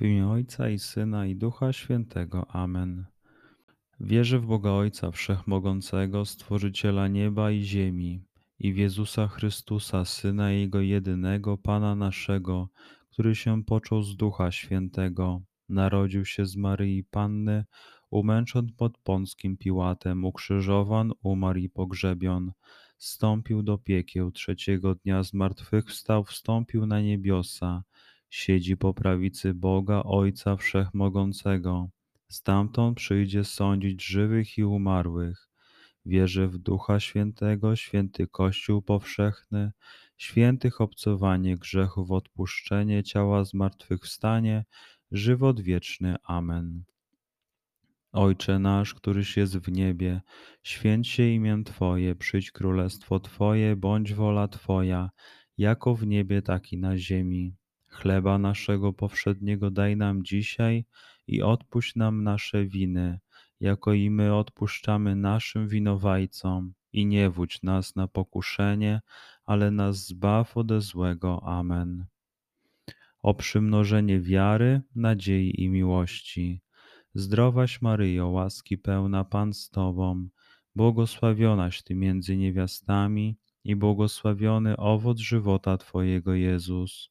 W imię Ojca i Syna i Ducha Świętego. Amen. Wierzę w Boga Ojca Wszechmogącego, Stworzyciela nieba i ziemi i w Jezusa Chrystusa, Syna Jego jedynego, Pana naszego, który się począł z Ducha Świętego, narodził się z Maryi Panny, umęczon pod Pąckim Piłatem, ukrzyżowan, umarł i pogrzebion, stąpił do piekieł, trzeciego dnia zmartwychwstał, wstąpił na niebiosa, siedzi po prawicy Boga Ojca Wszechmogącego. Stamtąd przyjdzie sądzić żywych i umarłych. Wierzę w Ducha Świętego, święty Kościół powszechny, świętych obcowanie grzechów, odpuszczenie ciała zmartwychwstanie, żywot wieczny. Amen. Ojcze nasz, któryś jest w niebie, święć się imię Twoje, przyjdź królestwo Twoje, bądź wola Twoja, jako w niebie, tak i na ziemi. Chleba naszego powszedniego daj nam dzisiaj i odpuść nam nasze winy, jako i my odpuszczamy naszym winowajcom. I nie wódź nas na pokuszenie, ale nas zbaw ode złego. Amen. O przymnożenie wiary, nadziei i miłości. Zdrowaś Maryjo, łaski pełna Pan z Tobą, błogosławionaś Ty między niewiastami i błogosławiony owoc żywota Twojego Jezus.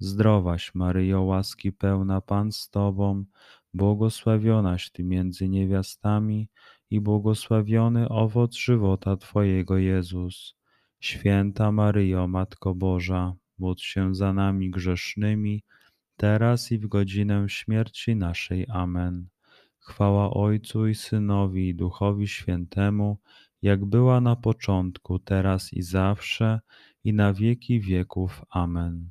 Zdrowaś Maryjo, łaski pełna Pan z Tobą, błogosławionaś Ty między niewiastami i błogosławiony owoc żywota Twojego Jezus. Święta Maryjo, Matko Boża, módl się za nami grzesznymi, teraz i w godzinę śmierci naszej. Amen. Chwała Ojcu i Synowi i Duchowi Świętemu, jak była na początku, teraz i zawsze, i na wieki wieków. Amen.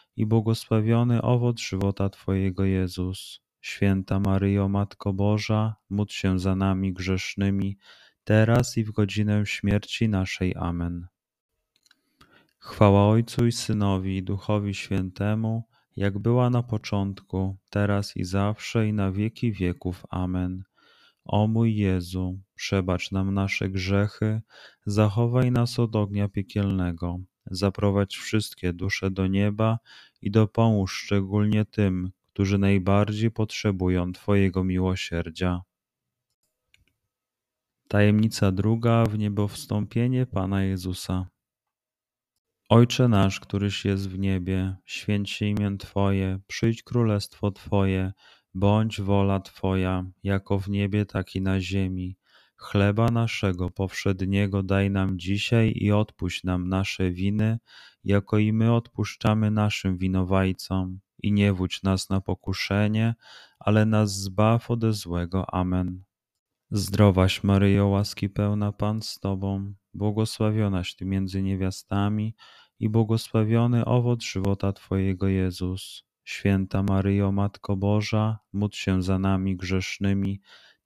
i błogosławiony owoc żywota Twojego Jezus. Święta Maryjo, Matko Boża, módl się za nami grzesznymi, teraz i w godzinę śmierci naszej. Amen. Chwała Ojcu i Synowi i Duchowi Świętemu, jak była na początku, teraz i zawsze i na wieki wieków. Amen. O mój Jezu, przebacz nam nasze grzechy, zachowaj nas od ognia piekielnego, zaprowadź wszystkie dusze do nieba i dopomóż szczególnie tym, którzy najbardziej potrzebują Twojego miłosierdzia. Tajemnica druga w niebo wstąpienie Pana Jezusa. Ojcze nasz, któryś jest w niebie, święć się imię Twoje, przyjdź królestwo Twoje, bądź wola Twoja, jako w niebie, tak i na ziemi. Chleba naszego powszedniego daj nam dzisiaj i odpuść nam nasze winy, jako i my odpuszczamy naszym winowajcom. I nie wódź nas na pokuszenie, ale nas zbaw ode złego. Amen. Zdrowaś Maryjo, łaski pełna Pan z Tobą, błogosławionaś Ty między niewiastami i błogosławiony owoc żywota Twojego Jezus. Święta Maryjo, Matko Boża, módl się za nami grzesznymi,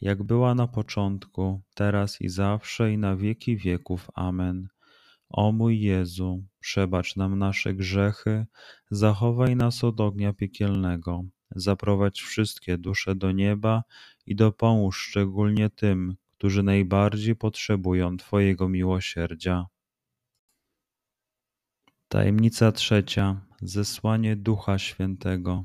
jak była na początku, teraz i zawsze i na wieki wieków. Amen. O mój Jezu, przebacz nam nasze grzechy, zachowaj nas od ognia piekielnego, zaprowadź wszystkie dusze do nieba i dopomóż szczególnie tym, którzy najbardziej potrzebują Twojego miłosierdzia. Tajemnica trzecia. Zesłanie Ducha Świętego.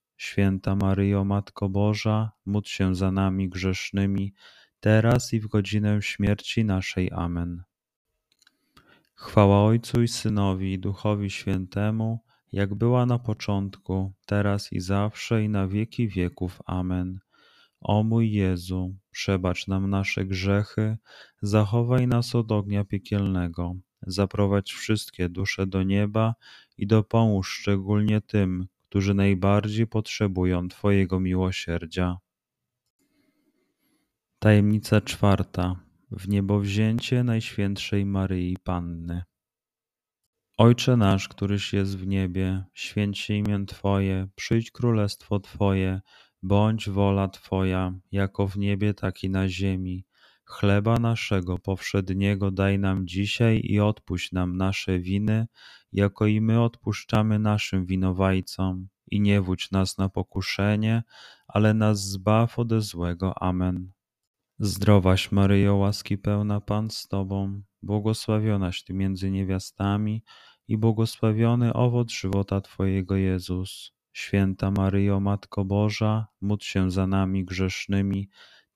Święta Maryjo, Matko Boża, módl się za nami grzesznymi, teraz i w godzinę śmierci naszej. Amen. Chwała Ojcu i Synowi i Duchowi Świętemu, jak była na początku, teraz i zawsze i na wieki wieków. Amen. O mój Jezu, przebacz nam nasze grzechy, zachowaj nas od ognia piekielnego, zaprowadź wszystkie dusze do nieba i dopomóż szczególnie tym, którzy najbardziej potrzebują Twojego miłosierdzia. Tajemnica czwarta. W niebowzięcie Najświętszej Maryi Panny. Ojcze nasz, któryś jest w niebie, święć się imię Twoje, przyjdź królestwo Twoje, bądź wola Twoja, jako w niebie, tak i na ziemi. Chleba naszego powszedniego daj nam dzisiaj i odpuść nam nasze winy, jako i my odpuszczamy naszym winowajcom. I nie wódź nas na pokuszenie, ale nas zbaw ode złego. Amen. Zdrowaś Maryjo, łaski pełna Pan z Tobą, błogosławionaś Ty między niewiastami i błogosławiony owoc żywota Twojego Jezus. Święta Maryjo, Matko Boża, módl się za nami grzesznymi,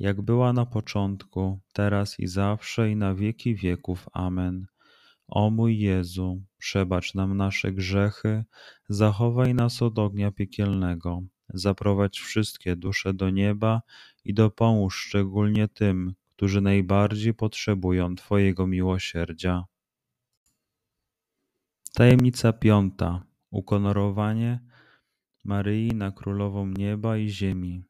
jak była na początku, teraz i zawsze i na wieki wieków. Amen. O mój Jezu, przebacz nam nasze grzechy, zachowaj nas od ognia piekielnego, zaprowadź wszystkie dusze do nieba i dopomóż szczególnie tym, którzy najbardziej potrzebują Twojego miłosierdzia. Tajemnica piąta. Ukonorowanie Maryi na Królową Nieba i Ziemi.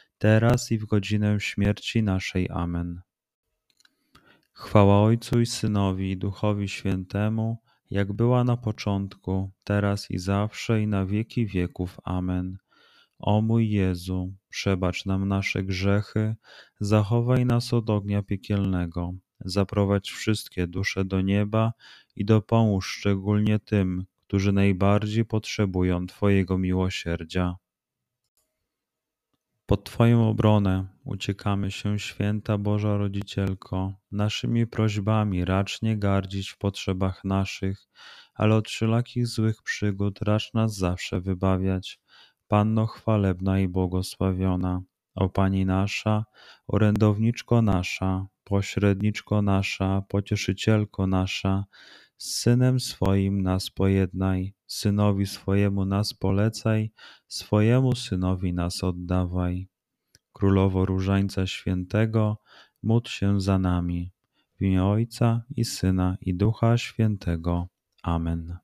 teraz i w godzinę śmierci naszej. Amen. Chwała Ojcu i Synowi i Duchowi Świętemu, jak była na początku, teraz i zawsze i na wieki wieków. Amen. O mój Jezu, przebacz nam nasze grzechy, zachowaj nas od ognia piekielnego, zaprowadź wszystkie dusze do nieba i dopomóż szczególnie tym, którzy najbardziej potrzebują Twojego miłosierdzia. Pod Twoją obronę uciekamy się, święta Boża Rodzicielko. Naszymi prośbami racz nie gardzić w potrzebach naszych, ale od wszelakich złych przygód racz nas zawsze wybawiać. Panno chwalebna i błogosławiona, o Pani nasza, orędowniczko nasza, pośredniczko nasza, pocieszycielko nasza, z Synem swoim nas pojednaj, Synowi swojemu nas polecaj, swojemu Synowi nas oddawaj. Królowo Różańca Świętego, módl się za nami. W imię Ojca i Syna i Ducha Świętego. Amen.